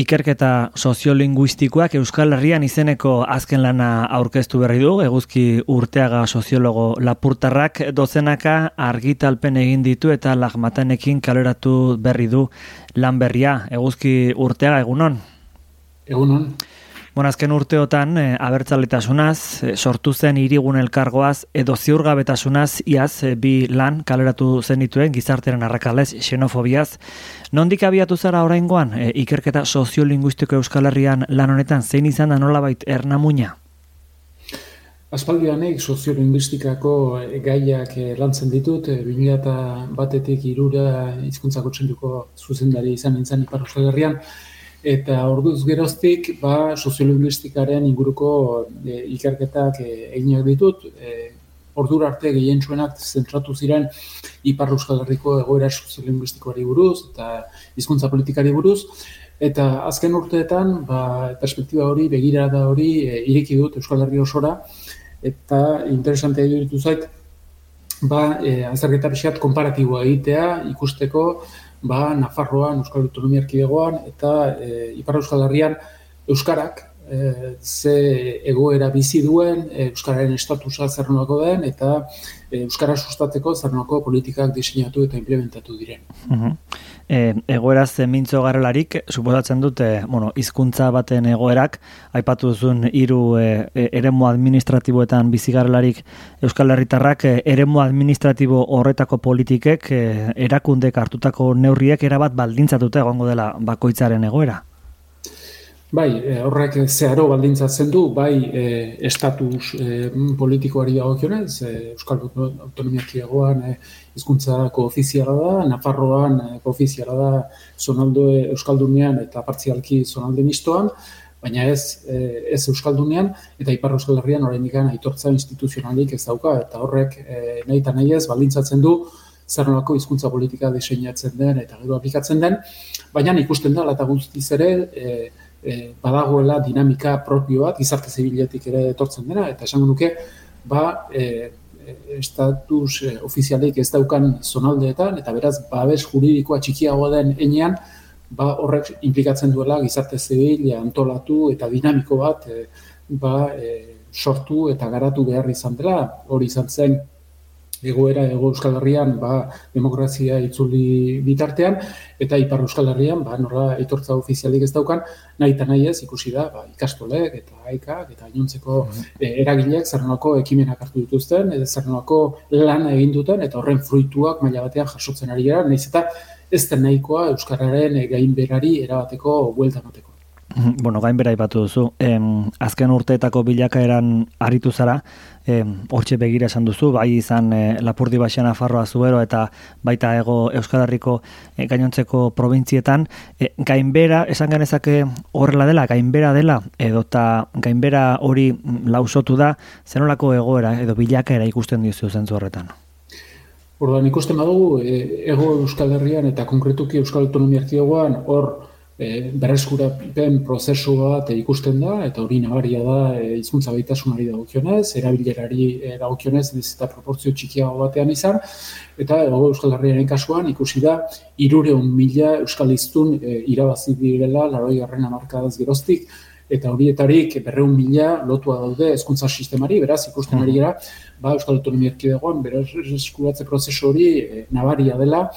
Ikerketa soziolinguistikoak Euskal Herrian izeneko azken lana aurkeztu berri du, eguzki urteaga soziologo lapurtarrak dozenaka argitalpen egin ditu eta lagmatanekin kaleratu berri du lan berria, eguzki urteaga egunon? Egunon. Bon, azken urteotan, e, abertzaletasunaz, e, sortu zen irigun elkargoaz, edo ziurgabetasunaz, iaz, e, bi lan kaleratu zenituen gizarteren arrakalez, xenofobiaz. Nondik abiatu zara oraingoan, e, ikerketa soziolinguistiko Euskal Herrian lan honetan, zein izan da nolabait ernamuina? Aspaldianek soziolinguistikako gaiak lantzen ditut, e, 2000 batetik irura izkuntzako txenduko zuzendari izan nintzen Ipar Euskal Herrian, eta orduz geroztik ba soziolinguistikaren inguruko e, ikerketak e, eginak ditut e, ordura arte gehientsuenak zentratu ziren ipar euskal herriko egoera soziolinguistikoari buruz eta hizkuntza politikari buruz. Eta azken urteetan ba perspektiba hori begirada hori e, ireki dut euskal herri osora. Eta interesantea iruditu zait ba e, azterketa pixkat konparatiboa egitea ikusteko ba, Nafarroan, Euskal Autonomia Erkidegoan, eta e, Ipar Euskal Herrian Euskarak e, ze egoera bizi duen, e, Euskararen estatusa zer den, eta e, Euskara sustatzeko zer politikak diseinatu eta implementatu diren. Uh e, egoeraz mintzo garrelarik, suposatzen dute, bueno, izkuntza baten egoerak, aipatu duzun hiru e, e, eremu administratiboetan bizi garrelarik Euskal Herritarrak, e, eremu administratibo horretako politikek, e, erakundek hartutako neurriek erabat baldintzatuta egongo dela bakoitzaren egoera. Bai, e, horrek zeharo baldintzatzen du, bai e, estatus e, politikoari dagokionez, e, Euskal Autonomia Kiegoan e, izkuntzako ofiziala da, Nafarroan e, ofiziala da zonaldo Euskaldunean eta partzialki zonalde mistoan, baina ez, e, ez Euskaldunean eta Ipar Euskal Herrian orain aitortza instituzionalik ez dauka, eta horrek e, nahi eta nahi ez baldintzatzen du zer nolako hizkuntza politika diseinatzen den eta gero aplikatzen den, baina ikusten da, eta guztiz ere, e, e, badagoela dinamika propio bat, gizarte zibiletik ere etortzen dena, eta esango nuke, ba, e, estatus e, ofizialik ez daukan zonaldeetan, eta beraz, babes juridikoa txikiagoa den enean, ba, horrek implikatzen duela gizarte zibil antolatu eta dinamiko bat e, ba, e, sortu eta garatu behar izan dela, hori izan zen egoera ego Euskal Herrian ba, demokrazia itzuli bitartean, eta Ipar Euskal Herrian, ba, norra itortza ofizialik ez daukan, nahi eta nahi ez ikusi da, ba, ikastolek eta aikak eta inontzeko mm -hmm. eragileak zerrenako ekimenak hartu dituzten, edo zerrenako lana egin duten, eta horren fruituak maila batean jasotzen ari gara, nahiz eta ez den nahikoa Euskararen gainberari erabateko buelta mateko. Bueno, gain bera ipatu duzu, em, azken urteetako bilakaeran aritu zara, hortxe begira esan duzu, bai izan e, Lapurdi Baixan Afarroa Zubero eta baita ego Euskal Herriko e, gainontzeko probintzietan, e, gainbera, esan ganezake horrela dela, gainbera dela, edo eta gainbera hori lausotu da, zenolako egoera edo bilakaera ikusten dizu zentzu horretan? Orduan ikusten badugu, ego Euskal Herrian eta konkretuki Euskal Autonomia Erkidegoan hor e, berreskurapen prozesu bat ikusten da, eta hori nabaria da e, izkuntza baitasunari dagokionez, erabilerari e, dagokionez, ez eta proportzio txikiago batean izan, eta ego Euskal Herriaren kasuan ikusi da, irureun mila Euskal Iztun e, irabazi direla, laroi garren amarkadaz geroztik, eta horietarik berreun mila lotua daude ezkuntza sistemari, beraz ikusten ari gara, ba, Euskal Autonomia Erkidegoan, beraz eskuratze prozesu hori e, nabaria dela,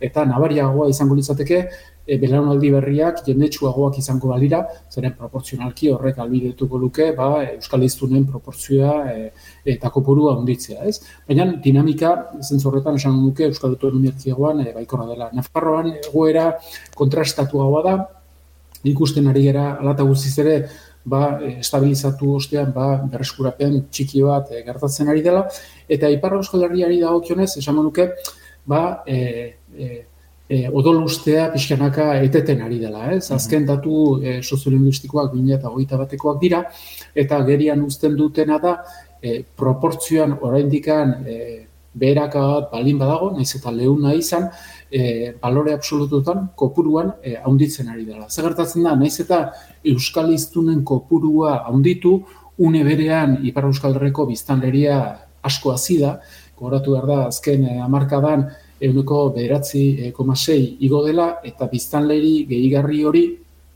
eta nabariagoa izango litzateke, e, belaunaldi berriak jendetsuagoak izango balira, zeren proportzionalki horrek albidetuko luke, ba, Euskal Iztunen proportzioa e, eta kopurua onditzea, ez? Baina dinamika, zentzu horretan esan duke Euskal Autonomia Erkiagoan e, baikorra dela. Nafarroan egoera kontrastatu hau da, ikusten ari gera alata guztiz ere, ba, estabilizatu ostean ba, berreskurapen txiki bat e, gertatzen ari dela, eta Iparra Euskal Herriari dagokionez, esan duke, ba, e, e, e, odolustea pixkanaka eteten ari dela, ez? Mhm. Azken datu e, soziolinguistikoak bine eta goita batekoak dira, eta gerian uzten dutena da, e, proportzioan oraindikan e, beheraka bat balin badago, naiz eta lehuna izan, e, balore absolututan kopuruan e, haunditzen ari dela. Zagertatzen da, naiz eta Euskal Iztunen kopurua haunditu, une berean Ipar Euskal Herreko biztanleria asko azida, goratu behar da, azken e, amarkadan, eguneko bederatzi e, igo dela, eta biztanleri gehigarri hori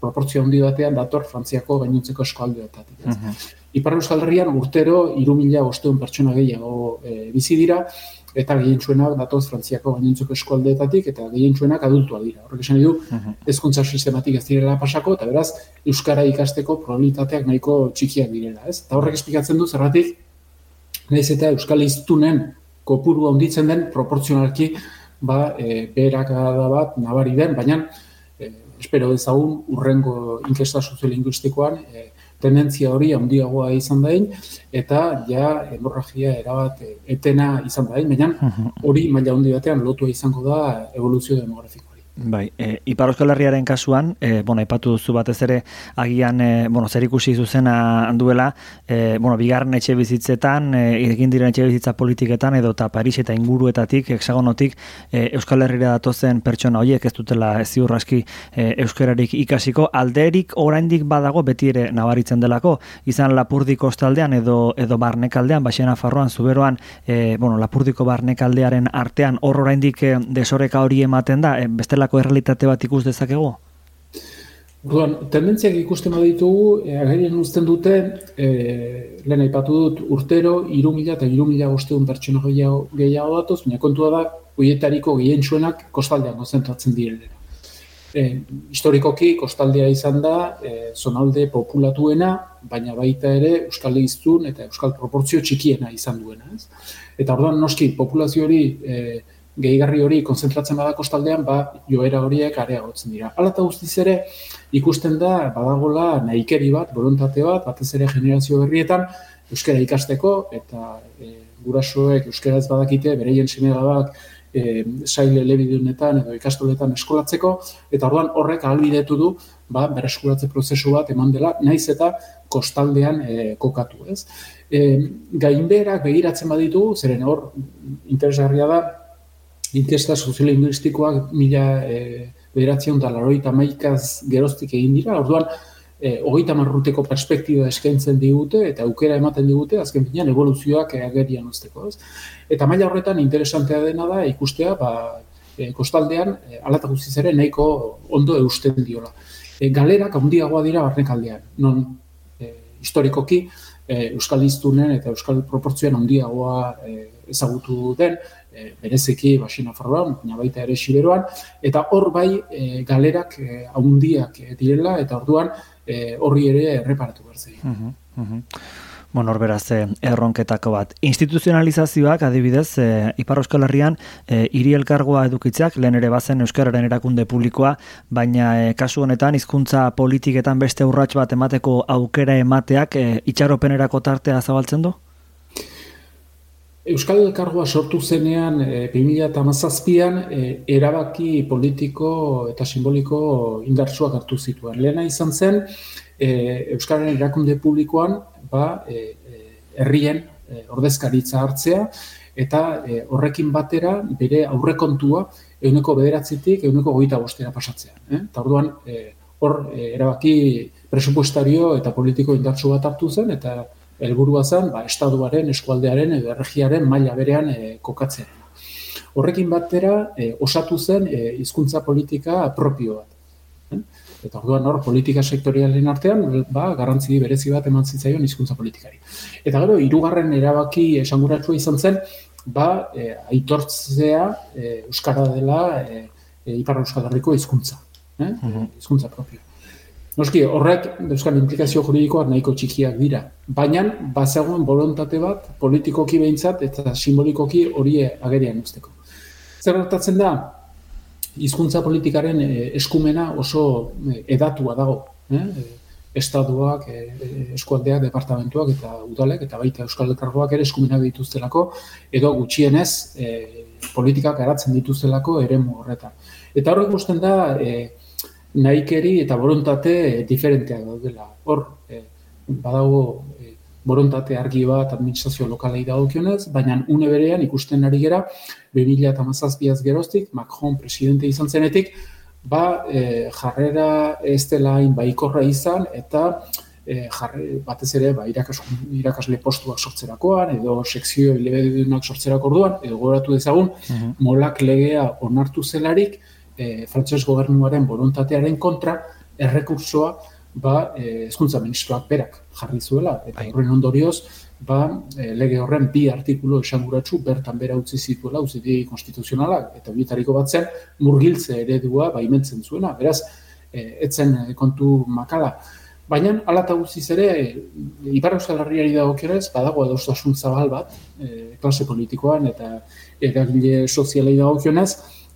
proportzio handi batean dator Frantziako gainuntzeko eskualdeetatik. Uh -huh. Ipar Euskal Herrian urtero 3500 pertsona gehiago e, bizi dira eta gehientsuenak datoz Frantziako gainuntzeko eskualdeetatik eta gehientsuenak adultua dira. Horrek esan du, ezkuntza sistematik ez direla pasako eta beraz euskara ikasteko probabilitateak nahiko txikiak direla, ez? Eta horrek esplikatzen du zergatik nahiz eta euskal iztunen kopuru handitzen den proportzionalki ba, e, da bat nabari den, baina e, espero ezagun urrengo inkesta soziolinguistikoan e, tendentzia hori handiagoa izan dain, eta ja hemorragia erabat e, etena izan dain, baina hori maila handi batean lotua izango da evoluzio demografikoa. Bai, e, Ipar Euskal Herriaren kasuan, e, bueno, ipatu duzu batez ere, agian, e, bueno, zer ikusi zuzena duela, e, bueno, bigarren etxe bizitzetan, e, egin diren etxe bizitza politiketan, edo eta Paris eta inguruetatik, hexagonotik, e, Euskal Herriera datozen pertsona horiek ez dutela ez ziurraski e, Euskararik ikasiko, alderik oraindik badago beti ere nabaritzen delako, izan Lapurdiko ostaldean edo edo barnekaldean, baxena farroan, zuberoan, e, bueno, Lapurdiko barnekaldearen artean hor oraindik e, desoreka hori ematen da, e, bestela bezalako errealitate bat ikus dezakegu? Orduan, tendentziak ikusten baditugu, e, agerien uzten dute, e, lehen aipatu dut, urtero, iru mila eta iru mila bosteun pertsona gehiago, gehiago datoz, baina kontua da, hoietariko gehien txuenak kostaldean gozentratzen direla. E, historikoki, kostaldea izan da, e, zonalde populatuena, baina baita ere, euskal eta euskal proportzio txikiena izan duena. Ez? Eta orduan, noski, populazio hori, e, gehigarri hori konzentratzen bada kostaldean, ba, joera horiek areagotzen dira. Hala eta guztiz ere, ikusten da, badagola nahikeri bat, voluntate bat, batez ere generazio berrietan, euskara ikasteko, eta e, gurasoek euskara ez badakite, bereien semegabak, e, saile lebidunetan edo ikastoletan eskolatzeko, eta orduan horrek ahalbidetu du, ba, bereskuratze prozesu bat eman dela, naiz eta kostaldean e, kokatu, ez? E, gainberak begiratzen baditu, zeren hor, interesgarria da, inkesta soziolinguistikoak mila e, bederatzion da laroita maikaz geroztik egin dira, orduan, e, hogeita marruteko perspektiba eskaintzen digute eta aukera ematen digute, azken finean evoluzioak agerian usteko. Ez? Eta maila horretan interesantea dena da ikustea, ba, e, kostaldean, e, alata guztiz ere, nahiko ondo eusten diola. E, galerak handiagoa dira barnekaldean, non e, historikoki, e, Euskal Iztunen eta Euskal Proportzioan handiagoa e, ezagutu den, e, berezeki basina farroan, baina baita ere siberoan, eta hor bai e, galerak e, haundiak e, direla, eta orduan e, horri ere erreparatu bertzei. Uh -huh, Bueno, beraz, erronketako bat. Instituzionalizazioak, adibidez, e, Ipar Euskal Herrian, e, iri elkargoa edukitzeak, lehen ere bazen Euskararen erakunde publikoa, baina e, kasu honetan, hizkuntza politiketan beste urrats bat emateko aukera emateak, e, itxaropenerako tartea zabaltzen du? Euskal Elkargoa sortu zenean e, 2008an e, erabaki politiko eta simboliko indartsuak hartu zituen. Lehena izan zen, e, Euskararen erakunde publikoan ba, e, herrien e, ordezkaritza hartzea, eta e, horrekin batera bere aurrekontua euneko bederatzitik euneko goita bostera pasatzea. Eh? Eta orduan, e, hor erabaki presupuestario eta politiko indartsu bat hartu zen, eta helburua zen ba estatuaren eskualdearen edo erregiaren maila berean e, kokatzea. Horrekin batera e, osatu zen e, hizkuntza politika propio bat. Eta orduan hor politika sektorialen artean ba garrantzi berezi bat eman zitzaion hizkuntza politikari. Eta gero hirugarren erabaki esanguratsua izan zen ba e, aitortzea e, euskara dela e, e, ipar euskal herriko hizkuntza, eh? Hizkuntza propio. Noski, horrek euskal implikazio juridikoak nahiko txikiak dira. Baina, bazegoen volontate bat, politikoki behintzat eta simbolikoki hori agerian usteko. Zer hartatzen da, hizkuntza politikaren eh, eskumena oso eh, edatua dago. Eh? Estaduak, eskualdeak, departamentuak eta udalek, eta baita Euskal Elkargoak ere eskumenak dituztelako, edo gutxienez politikak garatzen dituztelako eremu horretan. Eta horrek guztien da, nahikeri eta borontate diferenteak daudela. Hor, e, badago e, borontate argi bat administrazio lokalei dagokionez, baina une berean ikusten ari gera 2017az geroztik Macron presidente izan zenetik, ba e, jarrera ez dela baikorra izan eta e, jarre, batez ere ba, irakas, irakasle postuak sortzerakoan edo sekzio lebedunak sortzerako orduan edo goratu dezagun uh molak legea onartu zelarik e, frantses gobernuaren voluntatearen kontra errekursoa ba, ezkuntza ministroak berak jarri zuela. Eta bai. horren ondorioz, ba, lege horren bi artikulu esanguratsu bertan bera utzi zituela uzidi konstituzionalak. Eta bietariko bat zen, murgiltze eredua baimentzen zuena. Beraz, etzen kontu makala. Baina, ala eta guztiz ere, Ipar Euskal Herriari kerez, badago edostasun zabal bat, e, klase politikoan eta eragile sozialei dago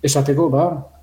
esateko, ba,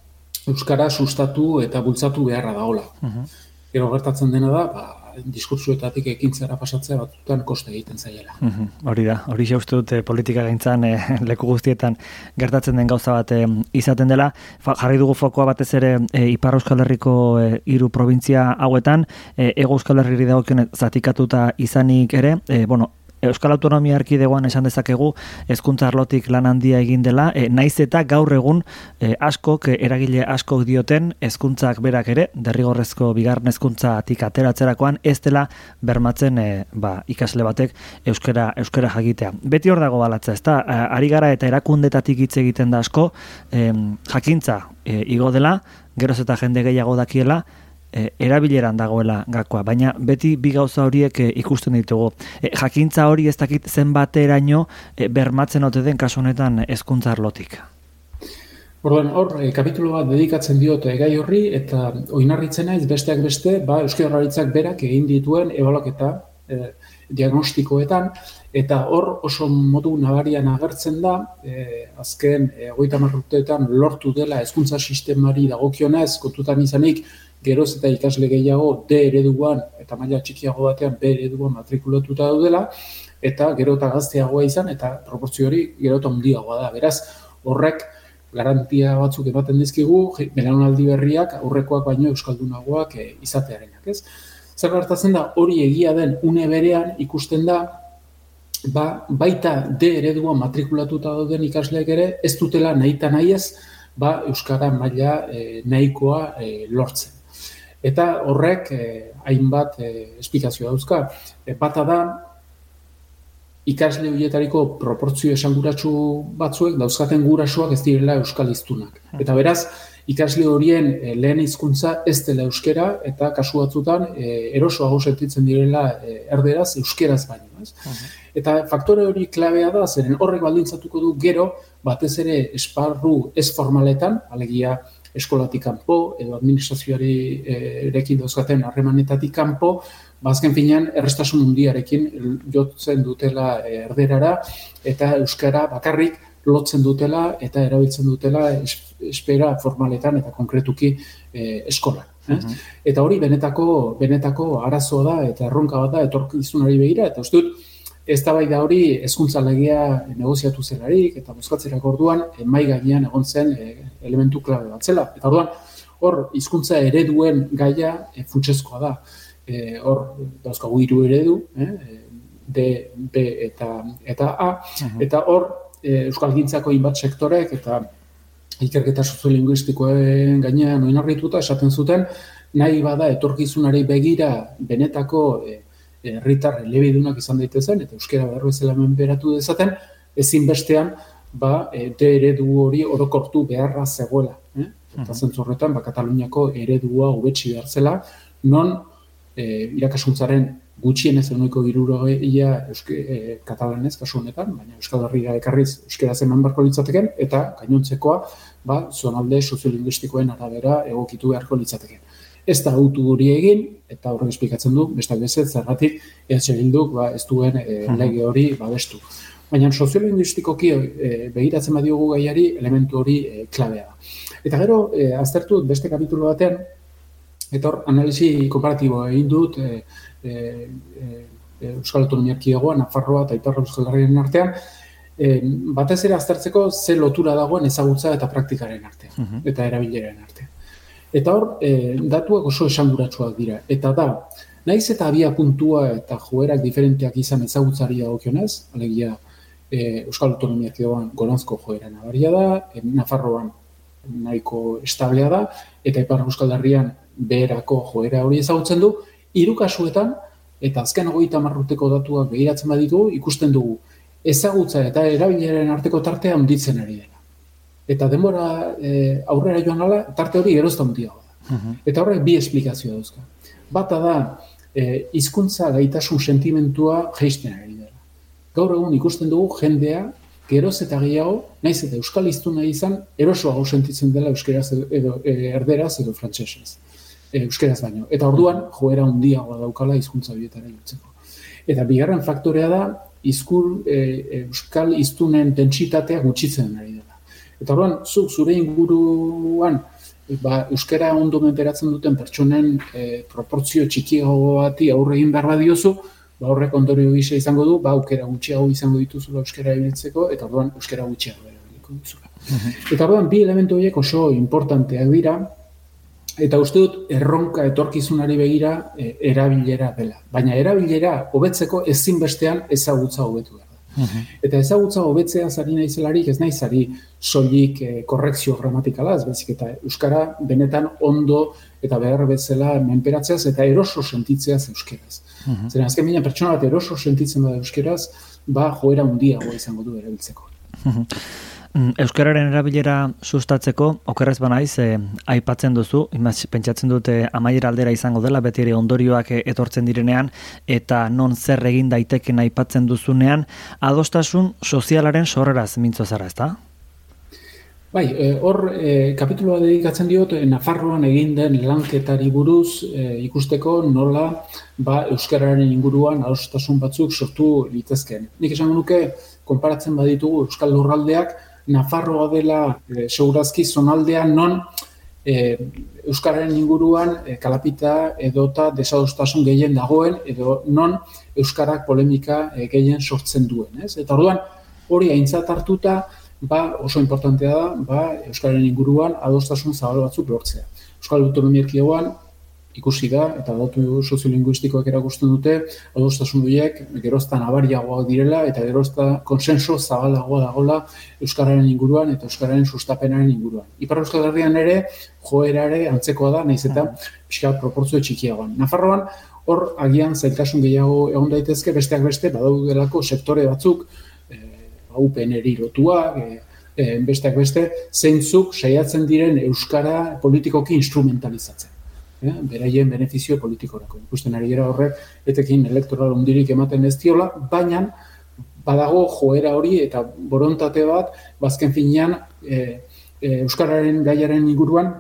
Euskara sustatu eta bultzatu beharra daola. Uh -huh. Gero gertatzen dena da, ba, diskurtsuetatik ekintzera pasatzea batutan koste egiten zaiela. Mm Hori da, hori uste dut politika gaintzan e, leku guztietan gertatzen den gauza bat eh, izaten dela. jarri dugu fokoa batez ere e, Ipar Euskal Herriko e, iru provintzia hauetan, e, Ego Euskal Herri dagokion zatikatuta izanik ere, e, bueno, Euskal Autonomia Erkidegoan esan dezakegu hezkuntza arlotik lan handia egin dela, e, naiz eta gaur egun e, askok eragile askok dioten hezkuntzak berak ere derrigorrezko bigarren hezkuntzatik ateratzerakoan ez dela bermatzen e, ba, ikasle batek euskara euskara jakitea. Beti hor dago balatza, ezta? Ari gara eta erakundetatik hitz egiten da asko, e, jakintza e, igo dela, geroz eta jende gehiago dakiela, e, erabileran dagoela gakoa, baina beti bi gauza horiek e, ikusten ditugu. E, jakintza hori ez dakit zenbateraino e, bermatzen ote den kasu honetan hezkuntza arlotik. Orduan, hor, e, kapitulo bat dedikatzen diote gai horri, eta oinarritzen naiz besteak beste, ba, Euskal berak egin dituen ebaloketa e, diagnostikoetan, eta hor oso modu nabarian agertzen da, e, azken, e, goita marruteetan lortu dela hezkuntza sistemari dagokionez, kontutan izanik, geroz eta ikasle gehiago D ereduan eta maila txikiago batean B ereduan matrikulatuta daudela, eta gero eta gazteagoa izan, eta proportzio hori gero eta handiagoa da. Beraz, horrek garantia batzuk ematen dizkigu, belaunaldi berriak aurrekoak baino euskaldunagoak e, izatearenak, ez? Zer gertatzen da, hori egia den une berean ikusten da, ba, baita D ereduan matrikulatuta dauden ikasleek ere, ez dutela nahi eta nahi ez, ba, Euskara maila e, nahikoa e, lortzen. Eta horrek eh, hainbat eh, esplikazio dauzka. E, bata da, ikasle horietariko proportzio esanguratsu batzuek dauzkaten gurasoak ez direla euskal iztunak. Hmm. Eta beraz, ikasle horien eh, lehen hizkuntza ez dela euskera eta kasu batzutan eh, erosoago sentitzen direla eh, erderaz euskeraz baino. Ez? Hmm. Eta faktore hori klabea da, zeren horrek baldintzatuko du gero, batez ere esparru ez formaletan, alegia eskolatik kanpo edo administrazioari erekin dauzkaten harremanetatik kanpo, bazken ba, finean errestasun mundiarekin jotzen dutela eh, erderara eta euskara bakarrik lotzen dutela eta erabiltzen dutela espera formaletan eta konkretuki e, eskola. Eh? Mhm. Eta hori benetako benetako arazoa da eta erronka bat da etorkizunari begira eta uste dut ez da bai da hori ezkuntza legia negoziatu zelarik eta bozkatzerak orduan mai gainean egon zen elementu klabe bat zela. Eta orduan, hor, hizkuntza ereduen gaia e, funtsezkoa da. E, hor, dauzkagu hiru eredu, eh? D, B eta, eta A, eta hor, e, Euskal Gintzako inbat sektorek eta ikerketa soziolinguistikoen gainean oinarrituta esaten zuten, nahi bada etorkizunari begira benetako herritar e, elebidunak izan daitezen eta euskera berro ezela menberatu dezaten, ezin bestean ba, e, de eredu hori orokortu beharra zegoela. Eh? Eta zentzu horretan, ba, Kataluniako eredua hobetsi behar zela, non e, irakasuntzaren gutxien ez eguneko irurogeia euske, e, katalanez kasu honetan, baina Euskal Herria ekarriz euskera zeman barko litzateken, eta gainontzekoa ba, zonalde soziolinguistikoen arabera egokitu beharko litzateken. Ez da autu hori egin, eta horrek esplikatzen du, besta bezet, zergatik, ez eginduk, ba, ez duen e, lege hori babestu. Baina soziolinguistikoki e, begiratzen badiogu gaiari elementu hori e, klabea da. Eta gero, e, aztertu beste kapitulo batean, eta hor, analisi komparatiboa egin dut e, e, Euskal Autonomia Erkidegoa, Nafarroa eta Iparra Euskal Herriaren artean, e, batez ere aztertzeko ze lotura dagoen ezagutza eta praktikaren artean, mhm. eta erabileren artean. Eta hor, e, datuak oso esanguratsuak dira. Eta da, naiz eta abia puntua eta joerak diferenteak izan ezagutzari dagokionez, alegia, e, Euskal Autonomia Erkidegoan goranzko joera nabaria da, e, Nafarroan nahiko establea da, eta Ipar Euskal Herrian beherako joera hori ezagutzen du, hiru kasuetan, eta azken hogeita marruteko datuak begiratzen baditu, ikusten dugu ezagutza eta erabileren arteko tartea handitzen ari dela. Eta denbora e, aurrera joan ala, tarte hori erozta handiago da. Mhm. Eta horrek bi esplikazio dauzka. Bata da, e, hizkuntza gaitasun sentimentua geisten ari dela. Gaur egun ikusten dugu jendea, geroz eta gehiago, naiz eta euskal iztuna izan, erosoago sentitzen dela euskeraz edo, e, erderaz edo frantsesez. E, euskeraz baino. Eta orduan, joera handiagoa daukala hizkuntza bietara jutzeko. Eta bigarren faktorea da, izkur, e, euskal iztunen dentsitatea gutxitzen ari dela. Eta orduan, zuk zure inguruan, ba, euskara ondo menperatzen duten pertsonen e, proportzio txikiago bati aurre egin behar badiozu, ba, horrek ondorio gisa izango du, ba, aukera gutxiago izango dituzula euskara ibiltzeko, eta orduan euskara gutxiago erabiliko duzula. Eta orduan, bi elementu horiek oso importanteak dira, eta uste dut erronka etorkizunari begira e, erabilera dela. Baina erabilera hobetzeko ezinbestean ezagutza hobetu da. Eta ezagutza hobetzea zari naizelarik ez naizari soilik e, korrekzio gramatikala, ez bezik eta euskara benetan ondo eta behar bezala menperatzeaz eta eroso sentitzeaz euskeraz. Uh Zeren azken bine pertsona bat eroso sentitzen da euskeraz, ba joera handiago izango du erabiltzeko. Mm, euskararen erabilera sustatzeko, okerrez banaiz, e, aipatzen duzu, imaz, pentsatzen dute amaiera aldera izango dela, beti ere ondorioak etortzen direnean, eta non zer egin daiteken aipatzen duzunean, adostasun sozialaren sorreraz mintzo zara, ezta? Bai, e, hor e, kapituloa dedikatzen diot Nafarroan egin den lanketari buruz ikusteko nola ba, euskararen inguruan adostasun batzuk sortu litezken. Nik esan nuke, konparatzen baditugu euskal lurraldeak, Nafarroa dela e, segurazki zonaldea non e, Euskararen inguruan e, kalapita edota desadostasun gehien dagoen edo non Euskarak polemika e, gehien sortzen duen. Ez? Eta orduan hori aintzat hartuta ba, oso importantea da ba, Euskararen inguruan adostasun zabal batzuk lortzea. Euskal Autonomia Erkidegoan ikusi da, eta datu soziolinguistikoak erakusten dute, adostasun horiek gerozta nabariagoak direla, eta gerozta konsenso zabalagoa dagola Euskararen inguruan eta Euskararen sustapenaren inguruan. Ipar Euskal Herrian ere, joerare antzekoa da, nahiz eta pixka proportzio txikiagoan. Nafarroan, hor agian zailtasun gehiago egon daitezke, besteak beste, badaudelako sektore batzuk, UPN-eri lotua, e, e, besteak beste, zeintzuk saiatzen diren Euskara politikoki instrumentalizatzen eh, beraien benefizio politikorako. Ikusten ari gara horrek, etekin elektoral ondirik ematen ez diola, baina badago joera hori eta borontate bat, bazken finean e, e, Euskararen gaiaren inguruan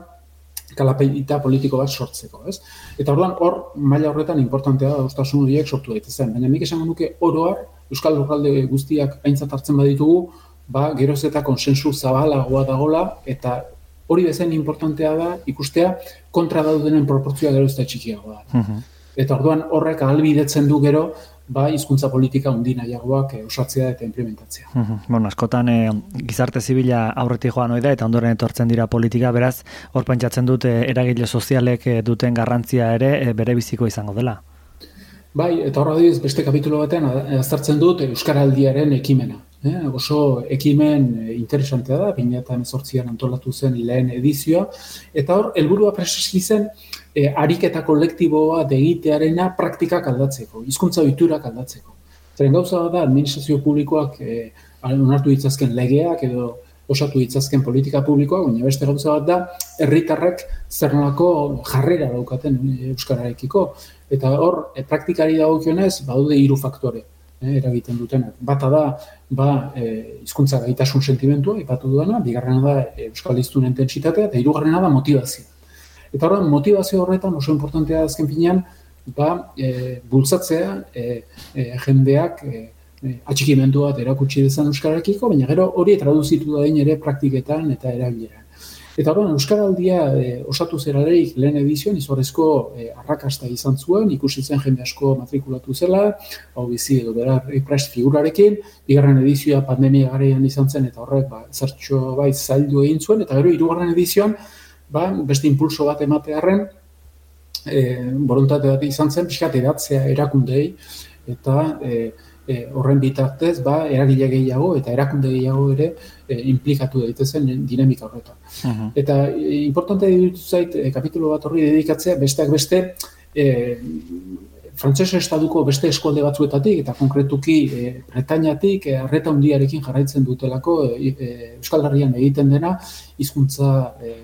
kalapeita politiko bat sortzeko, ez? Eta orduan hor maila horretan importantea da ustasun horiek sortu daitezen, baina nik esango nuke oroar Euskal Lurralde guztiak aintzat hartzen baditugu, ba geroz eta konsensu zabalagoa dagola eta hori bezain importantea da ikustea kontra daudenen proportzioa gero ez da txikiagoa. Uh Eta orduan horrek ahalbidetzen du gero ba hizkuntza politika undina jagoak e, osatzea eta implementatzea. Uh Bueno, askotan e, gizarte zibila aurretik joan oida eta ondoren etortzen dira politika, beraz hor pentsatzen dute eragile sozialek e, duten garrantzia ere e, bere biziko izango dela. Bai, eta horra diz, beste kapitulo batean aztertzen dut Euskaraldiaren ekimena. Eh, oso ekimen eh, interesantea da, bine eta emezortzian antolatu zen lehen edizioa, eta hor, helburua preseski zen, eh, ariketa kolektiboa degitearena praktikak aldatzeko, hizkuntza biturak aldatzeko. Zeren gauza da, administrazio publikoak eh, onartu ditzazken legeak edo osatu ditzazken politika publikoak, baina beste gauza bat da, herritarrek zer jarrera daukaten eh, Euskararekiko. Eta hor, e, praktikari dagokionez, badude hiru faktore eh, eragiten dutenak. Bata da, ba, eh, hizkuntza gaitasun sentimentua, ipatu duena, bigarrena da euskal iztunen tentsitatea, eta hirugarrena da motivazio. Eta horren, motivazio horretan oso importantea azken finean, ba, eh, bultzatzea eh, eh, jendeak eh, atxikimendu bat erakutsi dezan euskarakiko, baina gero hori traduzitu da ere praktiketan eta erabileran. Eta horren, Euskaraldia e, osatu zerareik lehen edizioan izorrezko e, arrakasta izan zuen, ikusi zen jende asko matrikulatu zela, hau bizi edo berar prest figurarekin, bigarren edizioa pandemia garaian izan zen, eta horrek ba, zertxo bai zaildu egin zuen, eta gero hirugarren edizioan, ba, beste impulso bat ematearen, e, borontate bat izan zen, pixkat edatzea erakundei, eta e, e, horren bitartez, ba, eragile gehiago eta erakunde gehiago ere e, implikatu daitezen dinamika horretan. Uh Eta e, importante ditu zait, e, kapitulo bat horri dedikatzea, besteak beste, e, frantzese estaduko beste eskualde batzuetatik, eta konkretuki e, Bretañatik, e, arreta hundiarekin jarraitzen dutelako e, e, Euskal Herrian egiten dena, hizkuntza e,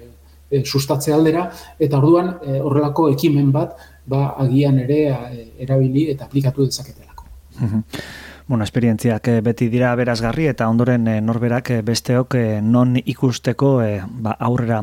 sustatze aldera, eta orduan horrelako ekimen bat ba, agian ere erabili eta aplikatu dezaketelako. Bueno, esperientziak beti dira berazgarri eta ondoren norberak besteok non ikusteko ba, aurrera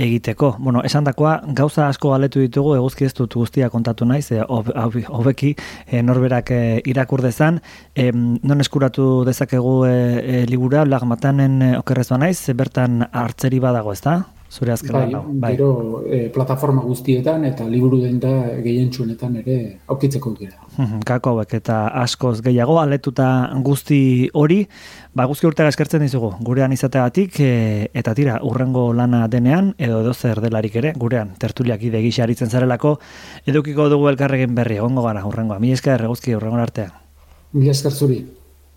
egiteko. Bueno, esan dakoa, gauza asko galetu ditugu, eguzki ez dut guztia kontatu naiz, hobeki e, norberak e, irakur dezan, e, non eskuratu dezakegu e, e, libura, lagmatanen okerrezua naiz, bertan hartzeri badago, ez da? Zure azken bai, bai. Gero, e, plataforma guztietan eta liburu den da gehientsunetan ere aukitzeko dira. Kako hauek eta askoz gehiago aletuta guzti hori, ba guzti urtega eskertzen dizugu, gurean izateagatik e, eta tira, urrengo lana denean, edo edo zer delarik ere, gurean tertuliak ide aritzen zarelako, edukiko dugu elkarregin berri, ongo gara urrengoa. Mi esker, guzki urrengo artean. Mi esker zuri.